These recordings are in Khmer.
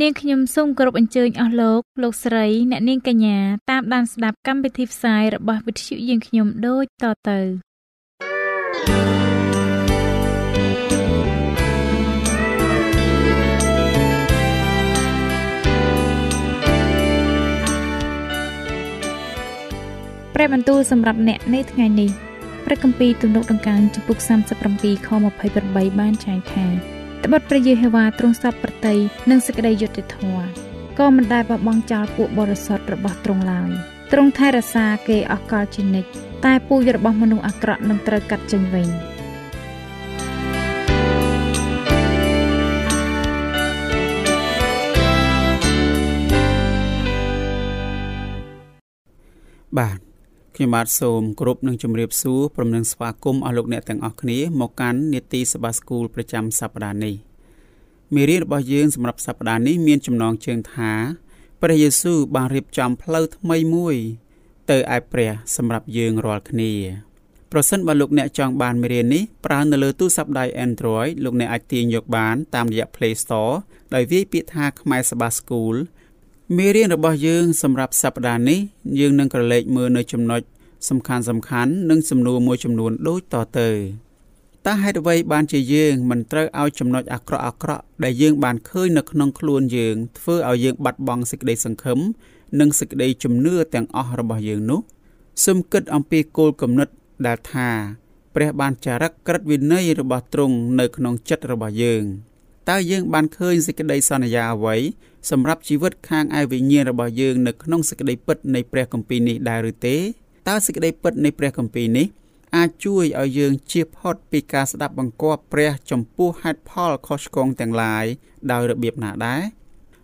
នាងខ្ញុំសូមគោរពអញ្ជើញអស់លោកលោកស្រីអ្នកនាងកញ្ញាតាមដានស្ដាប់កម្មវិធីផ្សាយរបស់វិទ្យុយើងខ្ញុំដូចតទៅព្រះបន្ទូលសម្រាប់អ្នកនៅថ្ងៃនេះព្រះគម្ពីរទំនុកដង្កើងចំពុក37ខ28បានចែងថា ត្បិតព្រះយេហូវ៉ាទ្រង់សពប្រតិយនិងសេចក្តីយុត្តិធម៌ក៏មិនដែលបបង់ចោលពួកបរិសុទ្ធរបស់ទ្រង់ឡើយទ្រង់ថែរក្សាគេអស់កលជានិច្ចតែពូជរបស់មនុស្សអាក្រក់នឹងត្រូវកាត់ចេញវិញបាទ ខ្ញុំបាទសូមគោរពនឹងជម្រាបសួរព្រមនឹងស្វាគមន៍អស់លោកអ្នកទាំងអស់គ្នាមកកាន់នេតិសភាស្គូលប្រចាំសប្តាហ៍នេះមេរៀនរបស់យើងសម្រាប់សប្តាហ៍នេះមានចំណងជើងថាព្រះយេស៊ូវបានរៀបចំផ្លូវថ្មីមួយ ទៅឯព្រះសម្រាប់យើងរាល់គ្នាប្រសិនបើលោកអ្នកចង់បានមេរៀននេះប្រើនៅលើទូរស័ព្ទដៃ Android លោកអ្នកអាចទាញយកបានតាមរយៈ Play Store ដោយវាយពាក្យថាខ្មែរសបាស្គូល មេរៀនរបស់យើងសម្រាប់សប្តាហ៍នេះយើងនឹងក្រឡេកមើលនៅចំណុចសំខាន់សំខាន់និងសំណួរមួយចំនួនដូចតទៅតើហេតុអ្វីបានជាយើងមិនត្រូវឲ្យចំណុចអាក្រក់អាក្រក់ដែលយើងបានឃើញនៅក្នុងខ្លួនយើងធ្វើឲ្យយើងបាត់បង់សេចក្តីសង្ឃឹមនិងសេចក្តីជំនឿទាំងអស់របស់យើងនោះសូមគិតអំពីគោលគំនិតដែលថាព្រះបានចារឹកក្រឹតវិន័យរបស់ទ្រង់នៅក្នុងចិត្តរបស់យើងតើយើងបានឃើញសេចក្តីសន្យាអ្វី សម្រាប់ជីវិតខាងឯវិញ្ញាណរបស់យើងនៅក្នុងសេចក្តីពិតនៃព្រះគម្ពីរនេះដែរឬទេតើសេចក្តីពិតនៃព្រះគម្ពីរនេះអាចជួយឲ្យយើងជៀសផុតពីការស្ដាប់បង្គាប់ព្រះចំពោះហេតុផលខុសឆ្គងទាំងឡាយដោយរបៀបណាដែរ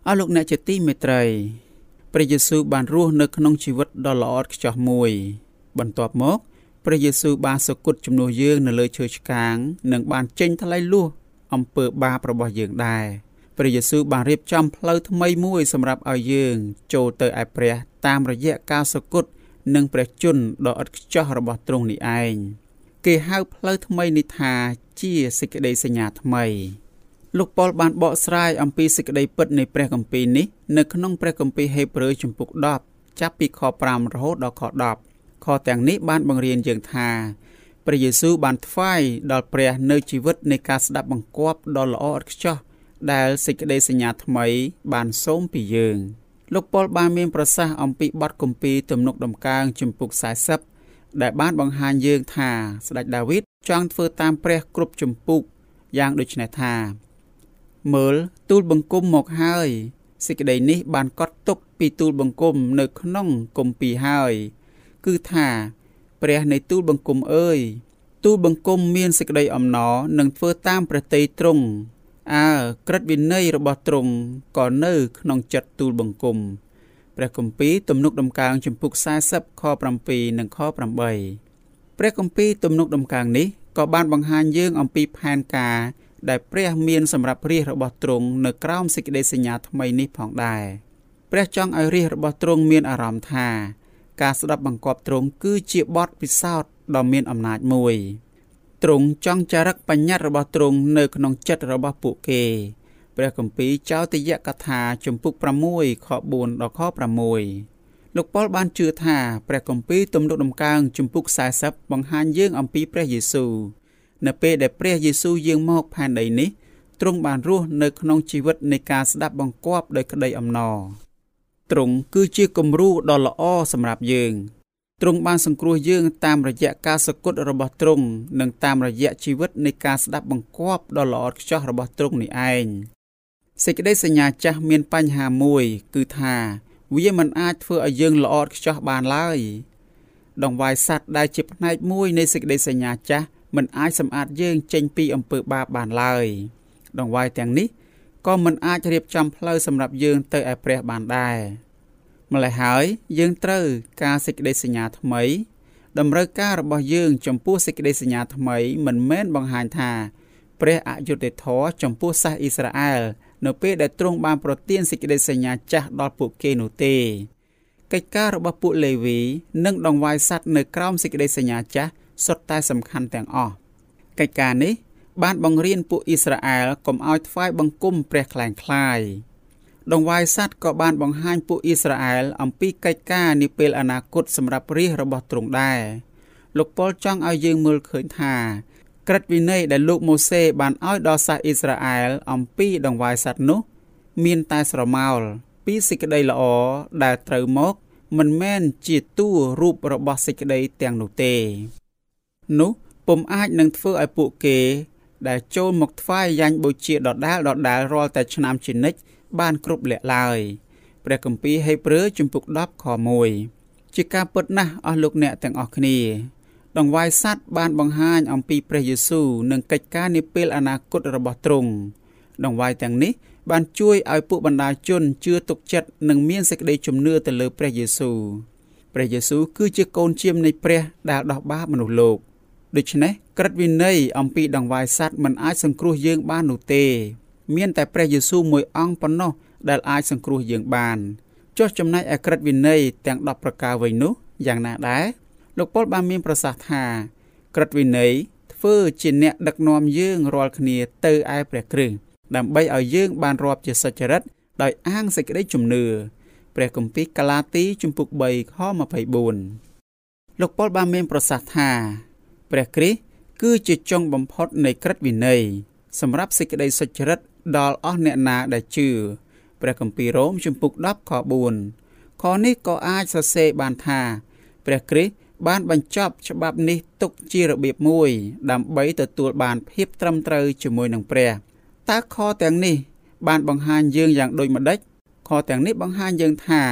អស់លោកអ្នកជាទីមេត្រីព្រះយេស៊ូវបានរស់នៅក្នុងជីវិតដ៏ល្អឥតខ្ចោះមួយ បន្ទាប់មកព្រះយេស៊ូវបានសគត់ជំនួសយើងនៅលើឈើឆ្កាង និងបានចេញថ្លៃលួសអំពើបាបរបស់យើងដែរ ព្រះយេស៊ូវបានរៀបចំផ្លូវថ្មីមួយសម្រាប់ឲ្យយើង ចូលទៅឯព្រះតាមរយៈការសគត់និងព្រះជន្មដ៏ឥតខ្ចោះរបស់ទ្រង់នេះឯងគេហៅផ្លូវថ្មីនេះថាជាសេចក្តីសញ្ញាថ្មីលោកប៉ុលបានបកស្រាយអំពីសេចក្តីពិតនៃព្រះគម្ពីរនេះនៅក្នុងព្រះគម្ពីរហេព្រើរជំពូក10ចាប់ពីខ5រហូតដល់ខ10ខទាំងនេះបានបង្រៀនយើងថាព្រះយេស៊ូវបានថ្វាយដល់ព្រះនៅជីវិតនៃការស្ដាប់បង្គាប់ដ៏ល្អឥតខ្ចោះ ដែលសេចក្តីសញ្ញាថ្មី បានសូមពីយើង។លោកប៉ុលបានមានប្រសាសន៍អំពីបទគម្ពីរទំនុកដំកើងជំពូក40ដែលបានបង្ហាញយើងថាស្ដេចដាវីតចង់ធ្វើតាមព្រះគ្រប់ជំពូកយ៉ាងដូចនេះថាមើលទូលបង្គំមកហើយសេចក្តីនេះបានកត់ទុកពីទូលបង្គំនៅក្នុងគម្ពីរហើយ គឺថាព្រះនៃទូលបង្គំអើយទូលបង្គំមានសេចក្តីអំណរនឹងធ្វើតាមព្រះតីទ្រង់ អើក្រឹតវិន័យរបស់ទ្រង់ក៏នៅក្នុងចិត្តទូលបង្គំព្រះគម្ពីរទំនុកដំកើងចំពុក40ខ7និងខ8ព្រះគម្ពីរទំនុកដំកើងនេះក៏បានបង្ហាញយើងអំពីផែនការដែលព្រះមានសម្រាប់រាជរបស់ទ្រង់នៅក្រោមសេចក្តីសញ្ញាថ្មីនេះផងដែរព្រះចង់ឲ្យរាជរបស់ទ្រង់មានអារម្មណ៍ថា ការស្ដាប់បង្គាប់ទ្រង់គឺជាបទពិសោធន៍ដ៏មានអំណាចមួយ ទ្រង់ចង់ចារឹកបញ្ញត្តិរបស់ទ្រង់នៅក្នុងចិត្តរបស់ពួកគេព្រះគម្ពីរចោទយកថាជំពូក6ខ4ដល់ខ6លោកប៉ុលបានជឿថាព្រះគម្ពីរទំនុកដំកើងជំពូក40បង្ហាញយើងអំពីព្រះយេស៊ូវនៅពេលដែលព្រះយេស៊ូវយាងមកផែនដីនេះទ្រង់បានរស់នៅក្នុងជីវិតនៃការស្ដាប់បង្គាប់ដោយក្តីអំណរទ្រង់គឺជាគំរូដ៏ល្អសម្រាប់យើង ទ្រង់បានសង្គ្រោះយើងតាមរយៈការសគត់របស់ទ្រង់និងតាមរយៈជីវិតនៃការស្ដាប់បង្គាប់ដ៏ល្អឥតខ្ចោះរបស់ទ្រង់នេះឯងសេចក្តីសញ្ញាចាស់មានបញ្ហាមួយគឺថាវាមិនអាចធ្វើឲ្យយើងល្អឥតខ្ចោះបានឡើយដងវាយសัตว์ដែលជាផ្នែកមួយនៃសេចក្តីសញ្ញាចាស់មិនអាចសម្អាតយើងចេញពីអំពើបាបបានឡើយដងវាយទាំងនេះក៏មិនអាចរៀបចំផ្លូវសម្រាប់យើងទៅឯព្រះបានដែរ ម្ល៉េះហើយយើងត្រូវការសេចក្តីសញ្ញាថ្មី តម្រូវការរបស់យើងចំពោះសេចក្តីសញ្ញាថ្មីមិនមែនបង្ហាញថា ព្រះអយុត្តិធម៌ចំពោះសាសអ៊ីស្រាអែលនៅពេលដែលទ្រង់បានប្រទានសេចក្តីសញ្ញាចាស់ដល់ពួកគេនោះទេកិច្ចការរបស់ពួកលេវីនិងដង្វាយសัตว์នៅក្រោមសេចក្តីសញ្ញាចាស់សុទ្ធតែសំខាន់ទាំងអស់កិច្ចការនេះបានបង្រៀនពួកអ៊ីស្រាអែលកុំឲ្យថ្វាយបង្គំព្រះខ្លែងខ្លាយ ដង្វាយសัตว์ក៏បានបង្ហាញពួកអ៊ីស្រាអែលអំពីកិច្ចការនាពេលអនាគតសម្រាប់រាជរបស់ទ្រង់ដែរលោកប៉ុលចង់ឲ្យយើងមើលឃើញថាក្រឹតវិន័យដែលលោកម៉ូសេបានឲ្យដល់សាសអ៊ីស្រាអែលអំពីដង្វាយសัตว์នោះ មានតែស្រមោលពីសេចក្តីល្អដែលត្រូវមក មិនមែនជាតួរូបរបស់សេចក្តីទាំងនោះទេនោះពុំអាចនឹងធ្វើឲ្យពួកគេ ដែលចូលមកថ្វាយយ៉ាញ់បូជាដដាលដដាលរាល់តែឆ្នាំជានិច្ច បានគ្រប់លក្ខឡើយព្រះគម្ពីរហេព្រើរជំពូក10ខ1ជាការពិតណាស់អស់លោកអ្នកទាំងអស់គ្នាដង្វាយសัตว์បានបង្ហាញអំពីព្រះយេស៊ូវនិងកិច្ចការនាពេលអនាគតរបស់ទ្រង់ដង្វាយទាំងនេះបានជួយឲ្យពួកបណ្ដាជនជឿទុកចិត្តនិងមានសេចក្តីជំនឿទៅលើព្រះយេស៊ូវព្រះយេស៊ូវគឺជាកូនជាមនៃព្រះដែលដោះបាបមនុស្សលោកដូច្នេះក្រឹតវិន័យអំពីដង្វាយសัตว์មិនអាចសង្គ្រោះយើងបាននោះទេ មានតែព្រះយេស៊ូវមួយអង្គប៉ុណ្ណោះដែលអាចសង្គ្រោះយើងបានចុះចំណែកឯក្រឹតវិន័យទាំង10ប្រការវិញនោះយ៉ាងណាដែរលោកប៉ុលបានមានប្រសាសន៍ថាក្រឹតវិន័យធ្វើជាអ្នកដឹកនាំយើងរាល់គ្នាទៅឯព្រះគ្រិស្តដើម្បីឲ្យយើងបានរាប់ជាសុចរិតដោយអាងសេចក្តីជំនឿព្រះគម្ពីរកាឡាទីជំពូក3ខ24លោកប៉ុលបានមានប្រសាសន៍ថាព្រះគ្រីស្ទគឺជាចុងបំផុតនៃក្រឹតវិន័យសម្រាប់សេចក្តីសុចរិត ដល់អស់អ្នកណាដែលជឿព្រះគម្ពីររ៉ូមជំពូក10ខ4ខនេះក៏អាចសរសេរបានថា ព្រះគ្រីស្ទបានបញ្ចប់ច្បាប់នេះទុកជារបៀបមួយ ដើម្បីទទួលបានភាពត្រឹមត្រូវជាមួយនឹងព្រះតើខទាំងនេះ បានបង្ហាញយើងយ៉ាងដូចម្ដេចខទាំងនេះបង្ហាញយើងថា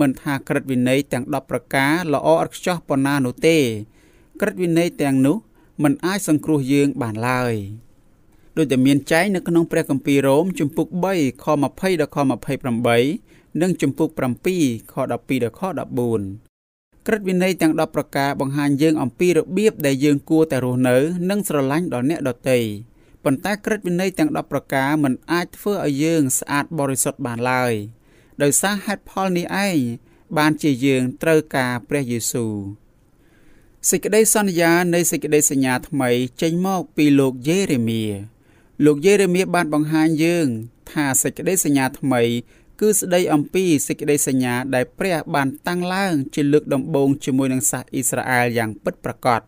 មិនថាក្រឹតវិន័យទាំង10ប្រការល្អឥតខ្ចោះប៉ុណ្ណានោះទេ ក្រឹតវិន័យទាំងនោះមិនអាចសង្គ្រោះយើងបានឡើយ ដោយតែមានចែងនៅក្នុងព្រះគម្ពីររ៉ូមជំពូក3ខ20ដល់ខ28និងជំពូក7ខ12ដល់ខ14ក្រឹតវិន័យទាំង10ប្រការបង្ហាញយើងអំពីរបៀបដែលយើងគួរតែរស់នៅ និងស្រឡាញ់ដល់អ្នកដទៃប៉ុន្តែក្រឹតវិន័យទាំង10ប្រការមិនអាចធ្វើឲ្យយើងស្អាតបរិសុទ្ធបានឡើយដោយសារហេតុផលនេះឯងបានជាយើងត្រូវការព្រះយេស៊ូវសេចក្តីសន្យានៃសេចក្តីសញ្ញាថ្មីចេញមកពីលោកយេរេមៀ លោកយេរេមៀបានបង្ហាញយើង ថាសេចក្តីសញ្ញាថ្មី គឺស្ដីអំពីសេចក្តីសញ្ញាដែលព្រះបានតាំងឡើង ជាលើកដំបូងជាមួយនឹងសាសអ៊ីស្រាអែលយ៉ាងពិតប្រាកដ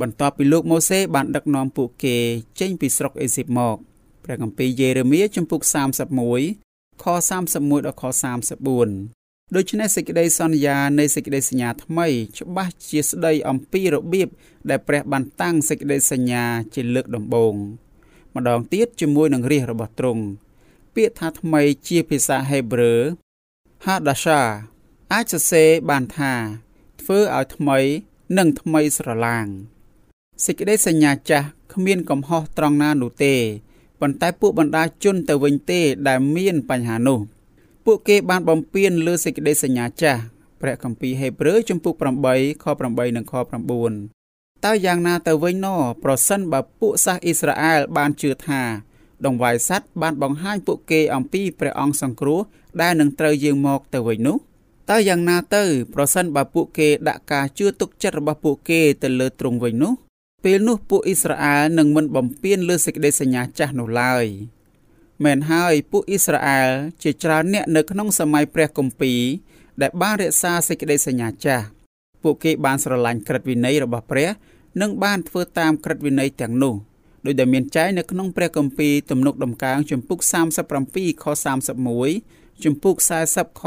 បន្ទាប់ពីលោកម៉ូសេបានដឹកនាំពួកគេចេញពីស្រុកអេស៊ីបមកព្រះគម្ពីរយេរេមៀជំពូក31ខ31ដល់ខ34ដូច្នេះសេចក្តីសន្យានៃសេចក្តីសញ្ញាថ្មីច្បាស់ជាស្ដីអំពីរបៀបដែលព្រះបានតាំងសេចក្តីសញ្ញាជាលើកដំបូង ម្ដងទៀតជាមួយនឹងរាជរបស់ទ្រង់ពាក្យថាថ្មីជាភាសាហេប្រឺ Hadasha អាចសរសេរបានថា ធ្វើឲ្យថ្មីនិងថ្មីស្រឡាងសេចក្តីសញ្ញាចាស់គ្មានកំហុសត្រង់ណានោះទេប៉ុន្តែពួកបណ្ដាជនទៅវិញទេដែលមានបញ្ហានោះ ពួកគេបានបំពេញលើសេចក្តីសញ្ញាចាស់ព្រះគម្ពីរហេព្រើរជំពូក8ខ8និងខ9 តើយ៉ាងណាទៅវិញណប្រសិនបើពួកសាសអ៊ីស្រាអែលបានជឿថាដង្វាយសัตว์បានបង្ហាញពួកគេអំពីព្រះអង្គសង្គ្រោះដែលនឹងត្រូវយាងមកទៅវិញនោះតើយ៉ាងណាទៅ ប្រសិនបើពួកគេដាក់ការជឿទុកចិត្តរបស់ពួកគេទៅលើទ្រង់វិញនោះពេលនោះពួកអ៊ីស្រាអែលនឹងមិនបំពេញលើសេចក្តីសញ្ញាចាស់នោះឡើយ។មែនហើយពួកអ៊ីស្រាអែលជាច្រើនអ្នកនៅក្នុងសម័យព្រះគម្ពីរដែលបានរក្សាសេចក្តីសញ្ញាចាស់ ពួកគេបានស្រឡាញ់ក្រឹតវិន័យរបស់ព្រះ និងបានធ្វើតាមក្រឹតវិន័យទាំងនោះដោយដែលមានចែងនៅក្នុងព្រះគម្ពីរទំនុកដំកើងជំពូក37ខ31ជំពូក40ខ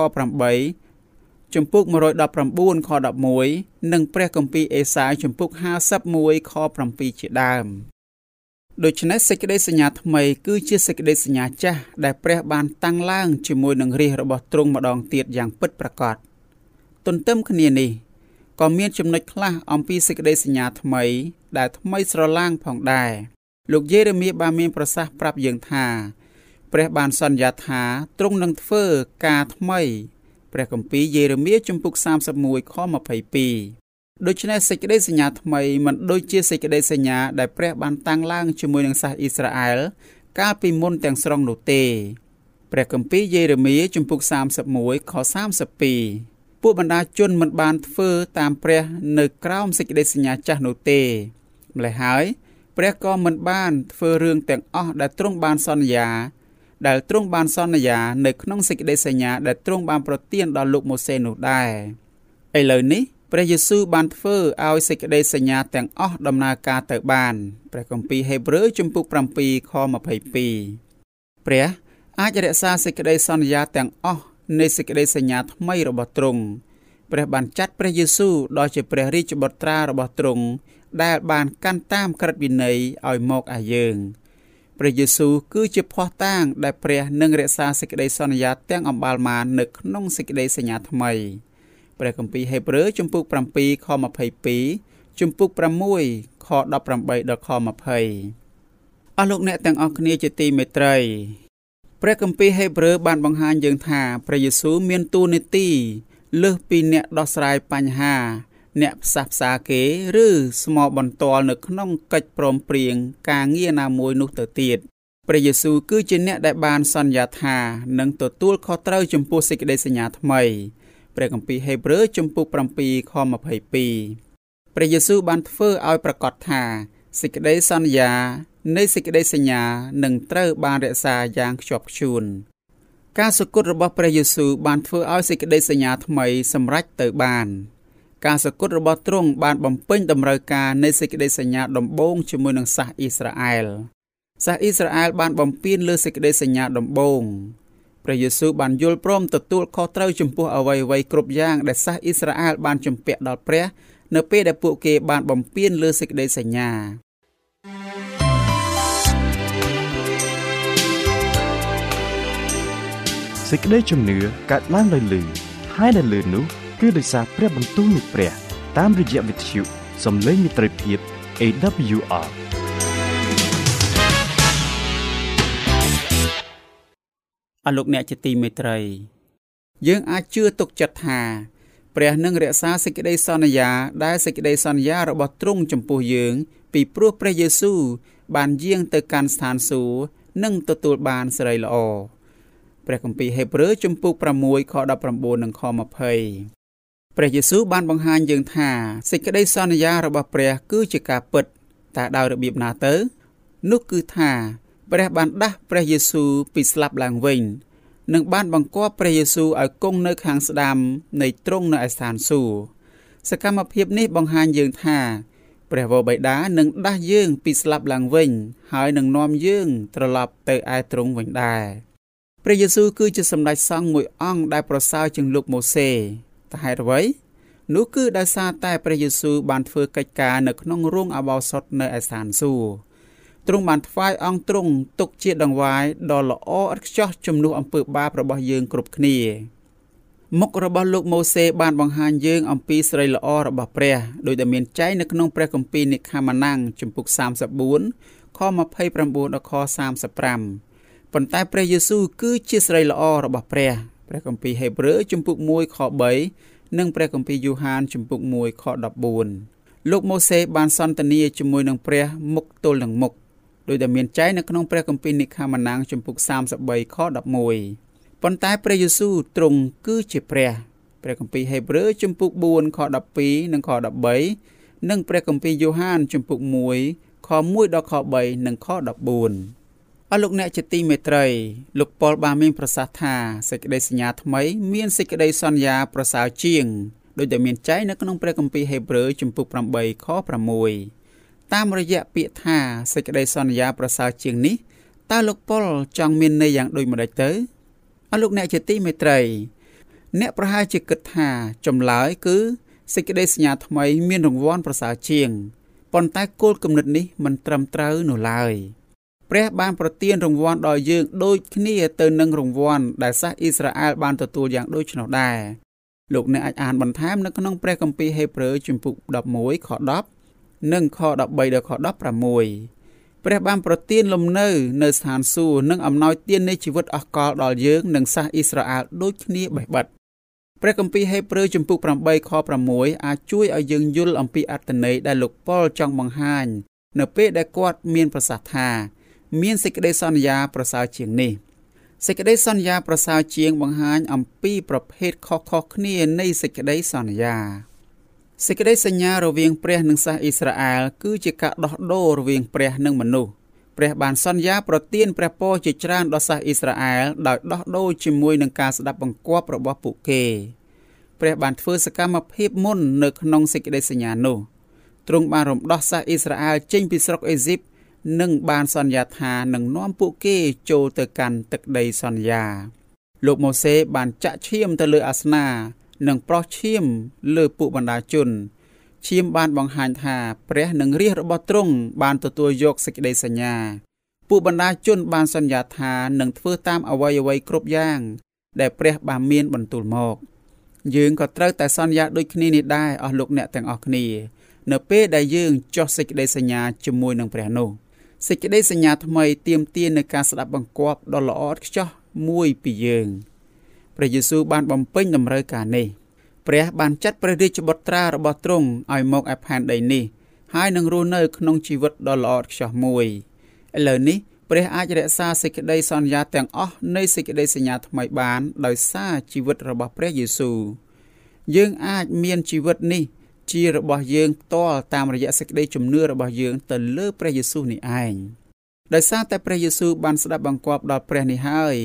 8ជំពូក119ខ11និងព្រះគម្ពីរអេសាយជំពូក51ខ7ជាដើមដូច្នេះសេចក្តីសញ្ញាថ្មីគឺជាសេចក្តីសញ្ញាចាស់ដែលព្រះបានតាំងឡើងជាមួយនឹងរាជរបស់ទ្រង់ម្ដងទៀតយ៉ាងពិតប្រាកដទន្ទឹមគ្នានេះ ក៏មានចំណុចខ្លះអំពីសេចក្តីសញ្ញាថ្មី ដែលថ្មីស្រឡាងផងដែរលោកយេរេមៀបានមានប្រសាសន៍ប្រាប់យើងថាព្រះបានសន្យាថាទ្រង់នឹងធ្វើការថ្មីព្រះគម្ពីរយេរេមៀជំពូក31ខ22ដូច្នេះសេចក្តីសញ្ញាថ្មីមិនដូចជាសេចក្តីសញ្ញាដែលព្រះបានតាំងឡើងជាមួយនឹងសាសអ៊ីស្រាអែលកាលពីមុនទាំងស្រុងនោះទេព្រះគម្ពីរយេរេមៀជំពូក31ខ32 ពួកបណ្ដាជនមិនបានធ្វើតាមព្រះនៅក្រោមសេចក្តីសញ្ញាចាស់នោះទេម្ល៉េះហើយ ព្រះក៏មិនបានធ្វើរឿងទាំងអស់ដែលទ្រង់បានសន្យា ដែលទ្រង់បានសន្យា នៅក្នុងសេចក្តីសញ្ញាដែលទ្រង់បានប្រទានដល់លោកម៉ូសេនោះដែរឥឡូវនេះព្រះយេស៊ូវបានធ្វើឲ្យសេចក្តីសញ្ញាទាំងអស់ដំណើរការទៅបានព្រះគម្ពីរហេព្រើរជំពូក7ខ22ព្រះអាចរក្សាសេចក្តីសន្យាទាំងអស់ នៃសេចក្តីសញ្ញាថ្មីរបស់ទ្រង់ព្រះបានចាត់ព្រះយេស៊ូវដ៏ជាព្រះរាជបុត្រារបស់ទ្រង់ដែលបានកាន់តាមក្រឹតវិន័យឲ្យមកឲ្យយើងព្រះយេស៊ូវគឺជាភ័ស្តុតាង ដែលព្រះនឹងរក្សាសេចក្តីសន្យាទាំងអំបាលមាននៅក្នុងសេចក្តីសញ្ញាថ្មីព្រះគម្ពីរហេព្រើរជំពូក7ខ22ជំពូក6ខ18ដល់ខ20អស់លោកអ្នកទាំងអស់គ្នាជាទីមេត្រី ព្រះគម្ពីរហេព្រើរបានបង្ហាញយើងថាព្រះយេស៊ូវមានតួនាទីលើសពីអ្នកដោះស្រាយបញ្ហា អ្នកផ្សះផ្សាគេ ឬស្មោបន្ទាល់នៅក្នុងកិច្ចព្រមព្រៀងការងារណាមួយនោះទៅទៀតព្រះយេស៊ូវគឺជាអ្នកដែលបានសន្យាថានឹងទទួលខុសត្រូវចំពោះសេចក្តីសញ្ញាថ្មីព្រះគម្ពីរហេព្រើរជំពូក7ខ22ព្រះយេស៊ូវបានធ្វើឲ្យប្រកាសថាសេចក្តីសន្យា នៃសេចក្តីសញ្ញានឹងត្រូវបានរក្សាយ៉ាងខ្ជាប់ខ្ជួនការសគត់របស់ព្រះយេស៊ូវបានធ្វើឲ្យសេចក្តីសញ្ញាថ្មីសម្រេចទៅបាន ការសគត់របស់ទ្រង់បានបំពេញតម្រូវការនៃសេចក្តីសញ្ញាដំបូងជាមួយនឹងសាសអ៊ីស្រាអែលសាសអ៊ីស្រាអែលបានបំពេញលើសេចក្តីសញ្ញាដំបូងព្រះយេស៊ូវបានយល់ព្រមទទួលខុសត្រូវចំពោះអ្វីៗគ្រប់យ៉ាងដែលសាសអ៊ីស្រាអែលបានជំពាក់ដល់ព្រះ នៅពេលដែលពួកគេបានបំពេញលើសេចក្តីសញ្ញា សេចក្តីជំនឿកើតឡើងដោយលឺហើយដែលលឺនោះគឺដោយសារព្រះបន្ទូលនៃព្រះ តាមរយៈវិទ្យុសំឡេងមិត្តភាព AWR អរលោកអ្នកជាទីមេត្រី យើងអាចជឿទុកចិត្តថាព្រះនឹងរក្សាសេចក្តីសន្យាដែលសេចក្តីសន្យារបស់ទ្រង់ចំពោះយើង ពីព្រោះព្រះយេស៊ូវបានយាងទៅកាន់ស្ថានសួគ៌និងទទួលបានសេរីល្អ ព្រះគម្ពីរហេព្រើរជំពូក6ខ19និងខ20ព្រះយេស៊ូវបានបង្ហាញយើងថាសេចក្តីសន្យារបស់ព្រះគឺជាការពិតតើដោយរបៀបណាទៅនោះគឺថាព្រះបានដាស់ព្រះយេស៊ូវពីស្លាប់ឡើងវិញនិងបានបង្គាប់ព្រះយេស៊ូវឲ្យគង់នៅខាងស្ដាំនៃទ្រង់នៅឯស្ថានសួគ៌សកម្មភាពនេះបង្ហាញយើងថាព្រះវរបិតានឹងដាស់យើងពីស្លាប់ឡើងវិញ ហើយនឹងនាំយើងត្រឡប់ទៅឯទ្រង់វិញដែរ ព្រះយេស៊ូវគឺជាសម្ដេចសង្ឃមួយអង្គដែលប្រសើរជាងលោកម៉ូសេតើហេតុអ្វីនោះគឺដោយសារតែព្រះយេស៊ូវបានធ្វើកិច្ចការនៅក្នុងរោងអបោសុតនៅឯស្ថានសួគ៌ទ្រង់បានថ្វាយអង្គទ្រង់ទុកជាដង្វាយដ៏ល្អឥតខ្ចោះជំនួសអំពើបាបរបស់យើងគ្រប់គ្នាមុខរបស់លោកម៉ូសេបានបង្ហាញយើងអំពីស្រីល្អរបស់ព្រះដោយដែលមានចែងនៅក្នុងព្រះគម្ពីរនិខាម៉ាណាំងជំពូក34ខ29ដល់ខ35 ប៉ុន្តែព្រះយេស៊ូវគឺជាស្រីល្អរបស់ព្រះព្រះគម្ពីរហេព្រើរជំពូក1ខ3និងព្រះគម្ពីរយូហានជំពូក1ខ14លោកម៉ូសេបានសន្ទនាជាមួយនឹងព្រះមុខទល់នឹងមុខដោយដែលមានចែងនៅក្នុងព្រះគម្ពីរនិខាម៉ាណាំងជំពូក33ខ11ប៉ុន្តែព្រះយេស៊ូវទ្រង់គឺជាព្រះព្រះគម្ពីរហេព្រើរជំពូក4ខ12និងខ13និងព្រះគម្ពីរយូហានជំពូក1ខ1ដល់ខ3និងខ14 អស់លោកអ្នកជាទីមេត្រីលោកប៉ុលបានមានប្រសាសន៍ថាសេចក្តីសញ្ញាថ្មី មានសេចក្តីសន្យាប្រសើរជាងដោយដែលមានចែងនៅក្នុងព្រះគម្ពីរហេព្រើរជំពូក8ខ6តាមរយៈពាក្យថាសេចក្តីសន្យាប្រសើរជាងនេះតើលោកប៉ុលចង់មានន័យយ៉ាងដូចម្តេចទៅអស់លោកអ្នកជាទីមេត្រី អ្នកប្រហែលជាគិតថាចម្លើយគឺសេចក្តីសញ្ញាថ្មី មានរង្វាន់ប្រសើរជាងប៉ុន្តែគោលគំនិតនេះមិនត្រឹមត្រូវនោះឡើយ។ ព្រះបានប្រទានរង្វាន់ដល់យើងដូចគ្នាទៅនឹងរង្វាន់ដែលសាសអ៊ីស្រាអែលបានទទួលយ៉ាងដូចនោះដែរលោកអ្នកអាចអានបន្ថែមនៅក្នុងព្រះគម្ពីរហេព្រើរជំពូក11ខ10និងខ13ដល់ខ16ព្រះបានប្រទានលំនៅនៅស្ថានសួគ៌និងអំណោយទាននៃជីវិតអស់កលដល់យើងនិងសាសអ៊ីស្រាអែលដូចគ្នាបេះបិទព្រះគម្ពីរហេព្រើរជំពូក8ខ6អាចជួយឲ្យយើងយល់អំពីអត្ថន័យដែលលោកប៉ុលចង់បង្ហាញ នៅពេលដែលគាត់មានប្រសាសន៍ថា មានសេចក្តីសន្យាប្រសើរជាងនេះសេចក្តីសន្យាប្រសើរជាងបង្ហាញអំពីប្រភេទខុសៗគ្នានៃសេចក្តីសន្យាសេចក្តីសញ្ញារវាងព្រះនិងសាសអ៊ីស្រាអែលគឺជាការដោះដូររវាងព្រះនិងមនុស្សព្រះបានសន្យាប្រទានព្រះពរជាច្រើនដល់សាសអ៊ីស្រាអែលដោយដោះដូរជាមួយនឹងការស្ដាប់បង្គាប់របស់ពួកគេព្រះបានធ្វើសកម្មភាពមុននៅក្នុងសេចក្តីសញ្ញានោះទ្រង់បានរំដោះសាសអ៊ីស្រាអែលចេញពីស្រុកអេស៊ីប និងបានសន្យាថានឹងនាំពួកគេចូលទៅកាន់ទឹកដីសន្យា លោកម៉ូសេបានចាក់ឈាមទៅលើអាសនា និងប្រោះឈាមលើពួកបណ្ដាជនឈាមបានបង្ហាញថាព្រះនិងរាជរបស់ទ្រង់បានទទួលយកសេចក្តីសញ្ញាពួកបណ្ដាជនបានសន្យាថានឹងធ្វើតាមអ្វីអ្វីគ្រប់យ៉ាង ដែលព្រះបានមានបន្ទូលមក យើងក៏ត្រូវតែសន្យាដូចគ្នានេះដែរអស់លោកអ្នកទាំងអស់គ្នា នៅពេលដែលយើងចុះសេចក្តីសញ្ញាជាមួយនឹងព្រះនោះ សេចក្តីសញ្ញាថ្មីទាមទារនៅការស្ដាប់បង្គាប់ដ៏ល្អឥតខ្ចោះមួយពីយើងព្រះយេស៊ូវបានបំពេញតម្រូវការនេះព្រះបានចាត់ព្រះរាជបុត្រារបស់ទ្រង់ឲ្យមកឯផែនដីនេះហើយនឹងរស់នៅក្នុងជីវិតដ៏ល្អឥតខ្ចោះមួយឥឡូវនេះព្រះអាចរក្សាសេចក្តីសន្យាទាំងអស់នៃសេចក្តីសញ្ញាថ្មីបាន ដោយសារជីវិតរបស់ព្រះយេស៊ូវយើងអាចមានជីវិតនេះ ជារបស់យើងផ្ទាល់តាមរយៈសេចក្តីជំនឿរបស់យើងទៅលើព្រះយេស៊ូវនេះឯងដោយសារតែព្រះយេស៊ូវបានស្ដាប់បង្គាប់ដល់ព្រះនេះហើយ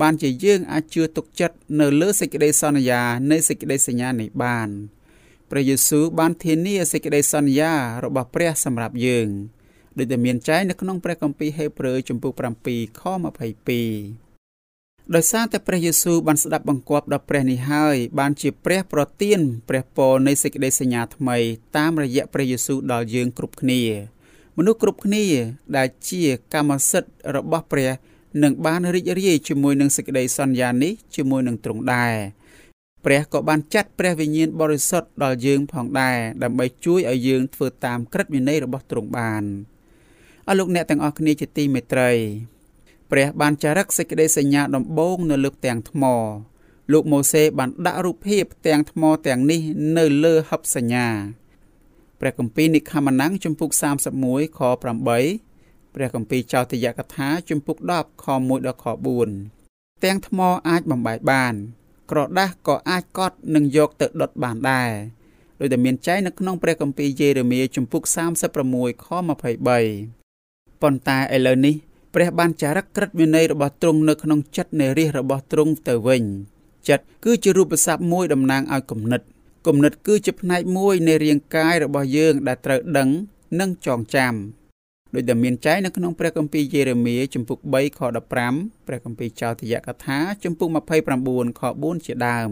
បានជាយើងអាចជឿទុកចិត្តនៅលើសេចក្តីសន្យានៃសេចក្តីសញ្ញានេះបានព្រះយេស៊ូវបានធានាសេចក្តីសន្យារបស់ព្រះសម្រាប់យើងដូចដែលមានចែងនៅក្នុងព្រះគម្ពីរហេព្រើរជំពូក7ខ22 ដោយសារតែព្រះយេស៊ូវបានស្ដាប់បង្គាប់ដល់ព្រះនេះហើយបានជាព្រះប្រទានព្រះពរនៃសេចក្តីសញ្ញាថ្មីតាមរយៈព្រះយេស៊ូវដល់យើងគ្រប់គ្នា មនុស្សគ្រប់គ្នាដែលជាកម្មសិទ្ធិរបស់ព្រះនឹងបានរីករាយជាមួយនឹងសេចក្តីសន្យានេះជាមួយនឹងទ្រង់ដែរព្រះក៏បានចាត់ព្រះវិញ្ញាណបរិសុទ្ធដល់យើងផងដែរដើម្បីជួយឲ្យយើងធ្វើតាមក្រឹតវិន័យរបស់ទ្រង់បានអរលោកអ្នកទាំងអស់គ្នាជាទីមេត្រី ព្រះបានចារឹកសេចក្តីសញ្ញាដំបូងនៅលើផ្ទាំងថ្ម លោកម៉ូសេបានដាក់រូបភាពផ្ទាំងថ្មទាំងនេះនៅលើហឹបសញ្ញាព្រះគម្ពីរនិខមណាំងជំពូក31ខ8ព្រះគម្ពីរចោទយកថាជំពូក10ខ1ដល់ខ4ទាំងថ្មអាចបំបែកបាន ក្រដាសក៏អាចកត់និងយកទៅដុតបានដែរដោយតែមានចែងនៅក្នុងព្រះគម្ពីរយេរេមៀជំពូក36ខ23ប៉ុន្តែឥឡូវនេះ ព្រះបានចារឹកក្រឹតវិន័យរបស់ទ្រង់នៅក្នុងចិត្តនៃរាជរបស់ទ្រង់ទៅវិញចិត្តគឺជារូបស័ព្ទមួយតំណាងឲ្យគំនិតគំនិតគឺជាផ្នែកមួយនៃរាងកាយរបស់យើងដែលត្រូវដឹងនិងចងចាំដោយដែលមានចែងនៅក្នុងព្រះគម្ពីរយេរេមៀជំពូក3ខ15ព្រះគម្ពីរចោទយកថាជំពូក29ខ4ជាដើម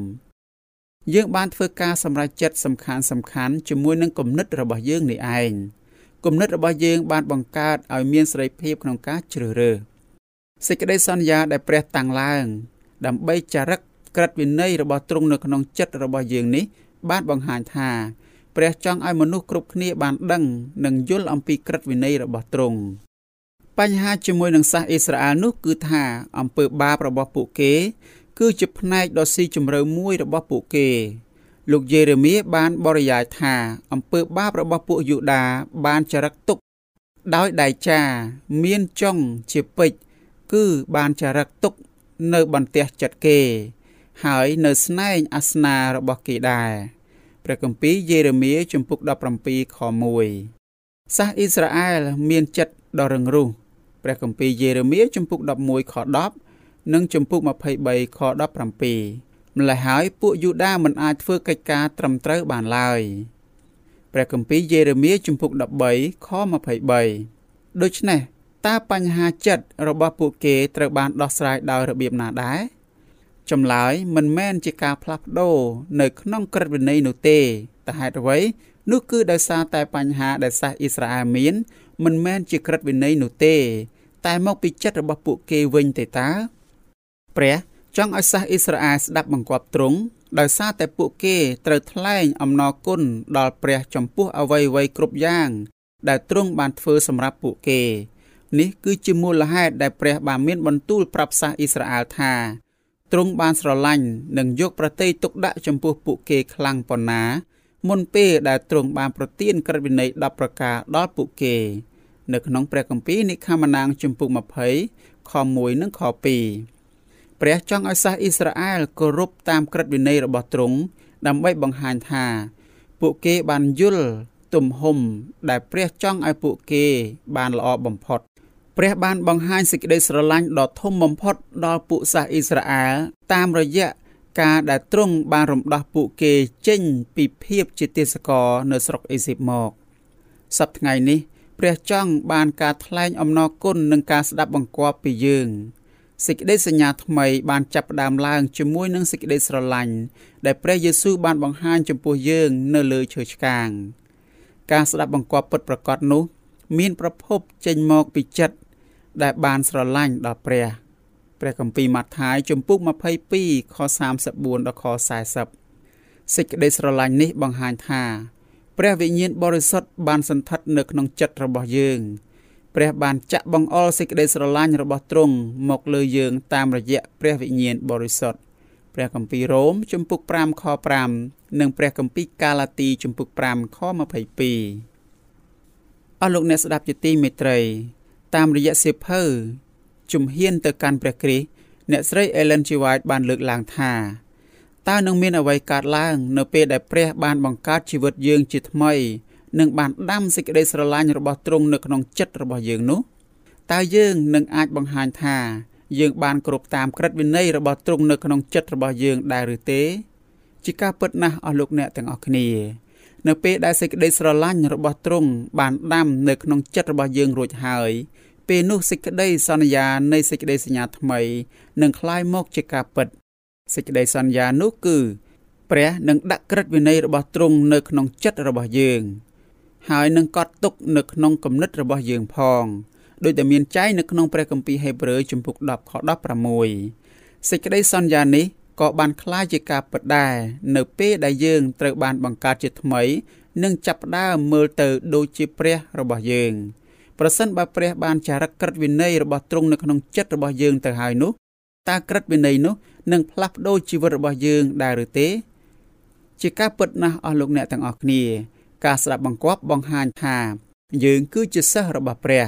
យើងបានធ្វើការសម្រេចចិត្តសំខាន់សំខាន់ជាមួយនឹងគំនិតរបស់យើងនេះឯង គំនិតរបស់យើងបានបង្កើតឲ្យមានសេរីភាពក្នុងការជ្រើសរើសសេចក្តីសន្យាដែលព្រះតាំងឡើង ដើម្បីចារឹកក្រិតវិន័យរបស់ទ្រង់នៅក្នុងចិត្តរបស់យើងនេះ បានបង្ហាញថា ព្រះចង់ឲ្យមនុស្សគ្រប់គ្នាបានដឹងនិងយល់អំពីក្រិតវិន័យរបស់ទ្រង់បញ្ហាជាមួយនឹងសាសអ៊ីស្រាអែលនោះគឺថាអំពើបាបរបស់ពួកគេ គឺជាផ្នែកដ៏ស៊ីជម្រៅមួយរបស់ពួកគេ លោកយេរេមៀបានបរិយាយថាអំពើបាបរបស់ពួកយូដាបានចរិតទុក ដោយដៃចា មានចុងជាពេជ្រគឺបានចរិតទុកនៅបន្ទះចិត្តគេ ហើយនៅស្នែងអាសនារបស់គេដែរព្រះគម្ពីរយេរេមៀជំពូក17ខ1សាសអ៊ីស្រាអែលមានចិត្តដ៏រឹងរូសព្រះគម្ពីរយេរេមៀជំពូក11ខ10និងជំពូក23ខ17 ម្ល៉េះហើយពួកយូដាមិនអាចធ្វើកិច្ចការត្រឹមត្រូវបានឡើយព្រះគម្ពីរយេរេមៀជំពូក13ខ23ដូច្នេះតើបញ្ហាចិត្តរបស់ពួកគេត្រូវបានដោះស្រាយដោយរបៀបណាដែរចម្លើយមិនមែនជាការផ្លាស់ប្ដូរនៅក្នុងក្រឹតវិន័យនោះទេតែហេតុអ្វីនោះគឺដោយសារតែបញ្ហាដែលសាសអ៊ីស្រាអែលមាន មិនមែនជាក្រឹតវិន័យនោះទេ តែមកពីចិត្តរបស់ពួកគេវិញទេតើព្រះ ចង់ឲ្យសាសអ៊ីស្រាអែលស្ដាប់បង្គាប់ទ្រង់ដោយសារតែពួកគេត្រូវថ្លែងអំណរគុណដល់ព្រះចំពោះអ្វីៗគ្រប់យ៉ាង ដែលទ្រង់បានធ្វើសម្រាប់ពួកគេ នេះគឺជាមូលហេតុដែលព្រះបានមានបន្ទូលប្រាប់សាសអ៊ីស្រាអែលថាទ្រង់បានស្រឡាញ់និងយកប្រតិយទុកដាក់ចំពោះពួកគេខ្លាំងប៉ុណ្ណា មុនពេលដែលទ្រង់បានប្រទានក្រឹតវិន័យ10ប្រការដល់ពួកគេ នៅក្នុងព្រះគម្ពីរនិខាម៉ានាំងជំពូក20ខ1និងខ2 ព្រះចង់ឲ្យសាសអ៊ីស្រាអែលគោរពតាមក្រឹតវិន័យរបស់ទ្រង់ដើម្បីបង្ហាញថា ពួកគេបានយល់ទំហំដែលព្រះចង់ឲ្យពួកគេបានល្អបំផុត ព្រះបានបង្ហាញសេចក្តីស្រឡាញ់ដ៏ធំបំផុតដល់ពួកសាសអ៊ីស្រាអែលតាមរយៈការដែលទ្រង់បានរំដោះពួកគេចេញពីភាពជាទេសករនៅស្រុកអេស៊ីបមកសប្តាហ៍ថ្ងៃនេះ ព្រះចង់បានការថ្លែងអំណរគុណនិងការស្ដាប់បង្គាប់ពីយើង សេចក្តីសញ្ញាថ្មីបានចាប់ផ្ដើមឡើងជាមួយនឹងសេចក្តីស្រឡាញ់ដែលព្រះយេស៊ូវបានបង្ហាញចំពោះយើងនៅលើឈើឆ្កាង ការស្ដាប់បង្គាប់ពិតប្រាកដនោះ មានប្រភពចេញមកពីចិត្តដែលបានស្រឡាញ់ដល់ព្រះព្រះគម្ពីរម៉ាថាយជំពូក22ខ34ដល់ខ40សេចក្តីស្រឡាញ់នេះបង្ហាញថា ព្រះវិញ្ញាណបរិសុទ្ធបានសន្ធិដ្ឋនៅក្នុងចិត្តរបស់យើង ព្រះបានចាក់បង្អល់សេចក្តីស្រឡាញ់របស់ទ្រង់មកលើយើងតាមរយៈព្រះវិញ្ញាណបរិសុទ្ធព្រះគម្ពីររ៉ូមជំពូក5ខ5និងព្រះគម្ពីរកាឡាទីជំពូក5ខ22អស់លោកអ្នកស្ដាប់ជាទីមេត្រី តាមរយៈសៀវភៅជំហានទៅកាន់ព្រះគ្រីស្ទអ្នកស្រី Ellen G. White បានលើកឡើងថាតើនឹងមានអ្វីកើតឡើង នៅពេលដែលព្រះបានបង្កើតជីវិតយើងជាថ្មី និងបានដាំសេចក្តីស្រឡាញ់របស់ទ្រង់នៅក្នុងចិត្តរបស់យើងនោះតើយើងនឹងអាចបង្ហាញថាយើងបានគ្រប់តាមក្រឹតវិន័យរបស់ទ្រង់នៅក្នុងចិត្តរបស់យើងដែរឬទេជាការពិតណាស់អស់លោកអ្នកទាំងអស់គ្នានៅពេលដែលសេចក្តីស្រឡាញ់របស់ទ្រង់បានដាំនៅក្នុងចិត្តរបស់យើងរួចហើយពេលនោះសេចក្តីសន្យានៃសេចក្តីសញ្ញាថ្មីនឹងคล้ายមកជាការពិតសេចក្តីសន្យានោះគឺព្រះនឹងដាក់ក្រឹតវិន័យរបស់ទ្រង់នៅក្នុងចិត្តរបស់យើង ហើយនឹងកត់ទុកនៅក្នុងគំនិតរបស់យើងផងដោយតែមានចែងនៅក្នុងព្រះគម្ពីរហេព្រើរជំពូក10ខ16សេចក្តីសន្យានេះក៏បានក្លាយជាការពិតដែរនៅពេលដែលយើងត្រូវបានបង្កើតជាថ្មីនិងចាប់ផ្ដើមមើលទៅដូចជាព្រះរបស់យើងប្រសិនបើព្រះបានចារឹកក្រឹតវិន័យរបស់ទ្រង់នៅក្នុងចិត្តរបស់យើងទៅហើយនោះតើក្រឹតវិន័យនោះនឹងផ្លាស់ប្ដូរជីវិតរបស់យើងដែរឬទេ ជាការពិតណាស់អស់លោកអ្នកទាំងអស់គ្នា ការស្ដាប់បង្គាប់បង្ហាញថា យើងគឺជាសិស្សរបស់ព្រះ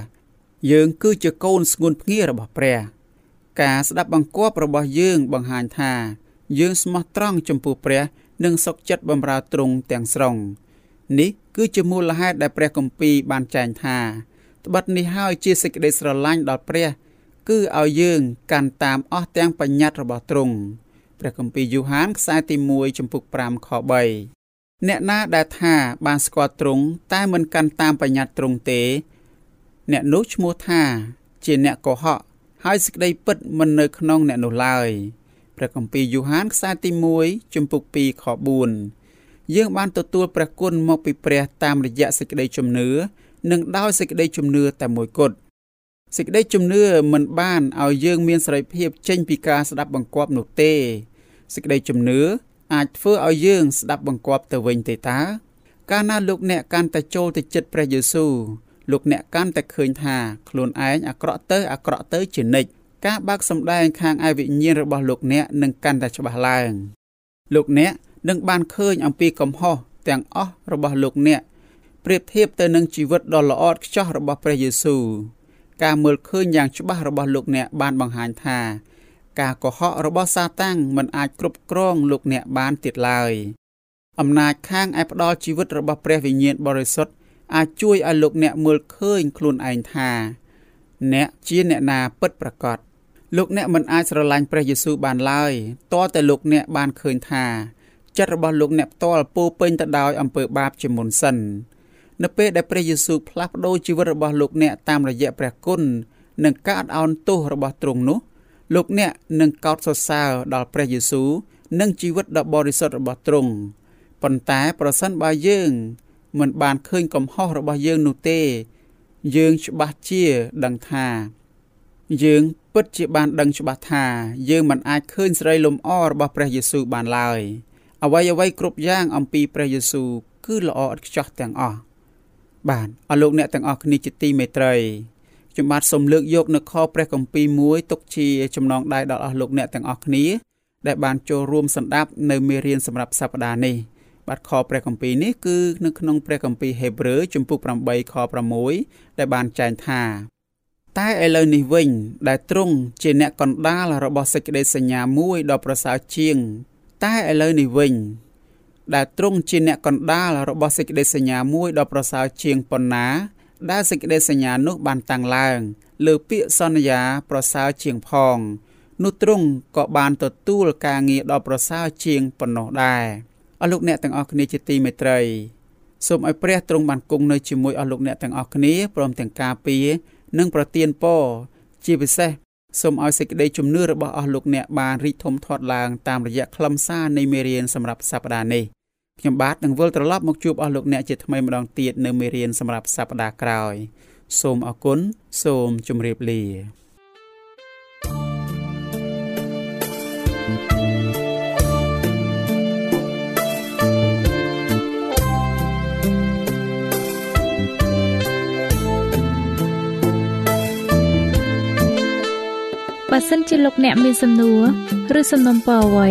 យើងគឺជាកូនស្ងួនភ្ងារបស់ព្រះ ការស្ដាប់បង្គាប់របស់យើងបង្ហាញថា យើងស្មោះត្រង់ចំពោះព្រះ និងសុខចិត្តបម្រើទ្រង់ទាំងស្រុងនេះគឺជាមូលហេតុដែលព្រះគម្ពីរបានចែងថាត្បិតនេះហើយជាសេចក្តីស្រឡាញ់ដល់ព្រះ គឺឲ្យយើងកាន់តាមអស់ទាំងបញ្ញត្តិរបស់ទ្រង់ព្រះគម្ពីរយូហានខ្សែទី1ចំពុក5ខ3 អ្នកណាដែលថាបានស្គាល់ទ្រង់តែមិនកាន់តាមបញ្ញត្តិទ្រង់ទេ អ្នកនោះឈ្មោះថាជាអ្នកកុហកហើយសេចក្តីពិតមិននៅក្នុងអ្នកនោះឡើយព្រះគម្ពីរយូហានខ្សែទី1ជំពូក2ខ4យើងបានទទួលព្រះគុណមកពីព្រះតាមរយៈសេចក្តីជំនឿនិងដោយសេចក្តីជំនឿតែមួយគត់សេចក្តីជំនឿមិនបានឲ្យយើងមានសេរីភាពចេញពីការស្ដាប់បង្គាប់នោះទេសេចក្តីជំនឿ អាចធ្វើឲ្យយើងស្ដាប់បង្គាប់ទៅវិញទេតាកាលណាលោកអ្នកកាន់តែចូលទៅចិត្តព្រះយេស៊ូវលោកអ្នកកាន់តែឃើញថាខ្លួនឯងអាក្រក់ទៅអាក្រក់ទៅជានិច្ចការបើកសម្ដែងខាងឯវិញ្ញាណរបស់លោកអ្នកនឹងកាន់តែច្បាស់ឡើងលោកអ្នកនឹងបានឃើញអំពីកំហុសទាំងអស់របស់លោកអ្នកប្រៀបធៀបទៅនឹងជីវិតដ៏ល្អឥតខ្ចោះរបស់ព្រះយេស៊ូវការមើលឃើញយ៉ាងច្បាស់របស់លោកអ្នកបានបង្ហាញថា ការកុហករបស់សាតាំងមិនអាចគ្រប់គ្រងលោកអ្នកបានទៀតឡើយអំណាចខាងឯផ្ដាល់ជីវិតរបស់ព្រះវិញ្ញាណបរិសុទ្ធអាចជួយឲ្យលោកអ្នកមើលឃើញខ្លួនឯងថា អ្នកជាអ្នកណាពិតប្រាកដលោកអ្នកមិនអាចស្រឡាញ់ព្រះយេស៊ូវបានឡើយតើតែលោកអ្នកបានឃើញថាចិត្តរបស់លោកអ្នកផ្ទាល់ពោពេញទៅដោយអំពើបាបជាមុនសិននៅពេលដែលព្រះយេស៊ូវផ្លាស់ប្ដូរជីវិតរបស់លោកអ្នកតាមរយៈព្រះគុណនិងការអត់ឱនទោសរបស់ទ្រង់នោះ លោកអ្នកនឹងកោតសរសើរដល់ព្រះយេស៊ូវនិងជីវិតដ៏បរិសុទ្ធរបស់ទ្រង់ប៉ុន្តែប្រសិនបើយើងមិនបានឃើញកំហុសរបស់យើងនោះទេ យើងច្បាស់ជាដឹងថា យើងពិតជាបានដឹងច្បាស់ថា យើងមិនអាចឃើញសេរីលំអរបស់ព្រះយេស៊ូវបានឡើយអ្វីអ្វីគ្រប់យ៉ាងអំពីព្រះយេស៊ូវគឺល្អឥតខ្ចោះទាំងអស់បាទអស់លោកអ្នកទាំងអស់គ្នាជាទីមេត្រី ខ្ញុំបាទសូមលើកយកនៅខព្រះគម្ពីរមួយទុកជាចំណងដៃដល់អស់លោកអ្នកទាំងអស់គ្នាដែលបានចូលរួមសម្ដាប់នៅមេរៀនសម្រាប់សប្តាហ៍នេះបាទខព្រះគម្ពីរនេះគឺនៅក្នុងព្រះគម្ពីរហេព្រើរជំពូក8ខ6ដែលបានចែងថា តែឥឡូវនេះវិញ ដែលទ្រង់ជាអ្នកកណ្ដាលរបស់សេចក្តីសញ្ញាមួយដ៏ប្រសើរជាង តែឥឡូវនេះវិញ ដែលទ្រង់ជាអ្នកកណ្ដាលរបស់សេចក្តីសញ្ញាមួយដ៏ប្រសើរជាងប៉ុណ្ណា ដែលសេចក្តីសញ្ញានោះបានតាំងឡើង លើពាក្យសន្យាប្រសើរជាងផងនោះទ្រង់ក៏បានទទួលការងារដ៏ប្រសើរជាងប៉ុណ្ណោះដែរអស់លោកអ្នកទាំងអស់គ្នាជាទីមេត្រីសូមឲ្យព្រះទ្រង់បានគង់នៅជាមួយអស់លោកអ្នកទាំងអស់គ្នាព្រមទាំងការពារនិងប្រទានពរជាពិសេសសូមឲ្យសេចក្តីជំនឿរបស់អស់លោកអ្នកបានរីកធំធាត់ឡើងតាមរយៈខ្លឹមសារនៃមេរៀនសម្រាប់សប្តាហ៍នេះ ខ្ញុំបាទនឹងវិលត្រឡប់មកជួបអស់លោកអ្នកជាថ្មីម្ដងទៀតនៅមេរៀនសម្រាប់សប្តាហ៍ក្រោយ សូមអរគុណសូមជម្រាបលាបើសិនជាលោកអ្នកមានសំណួរឬសំណុំពរអ្វី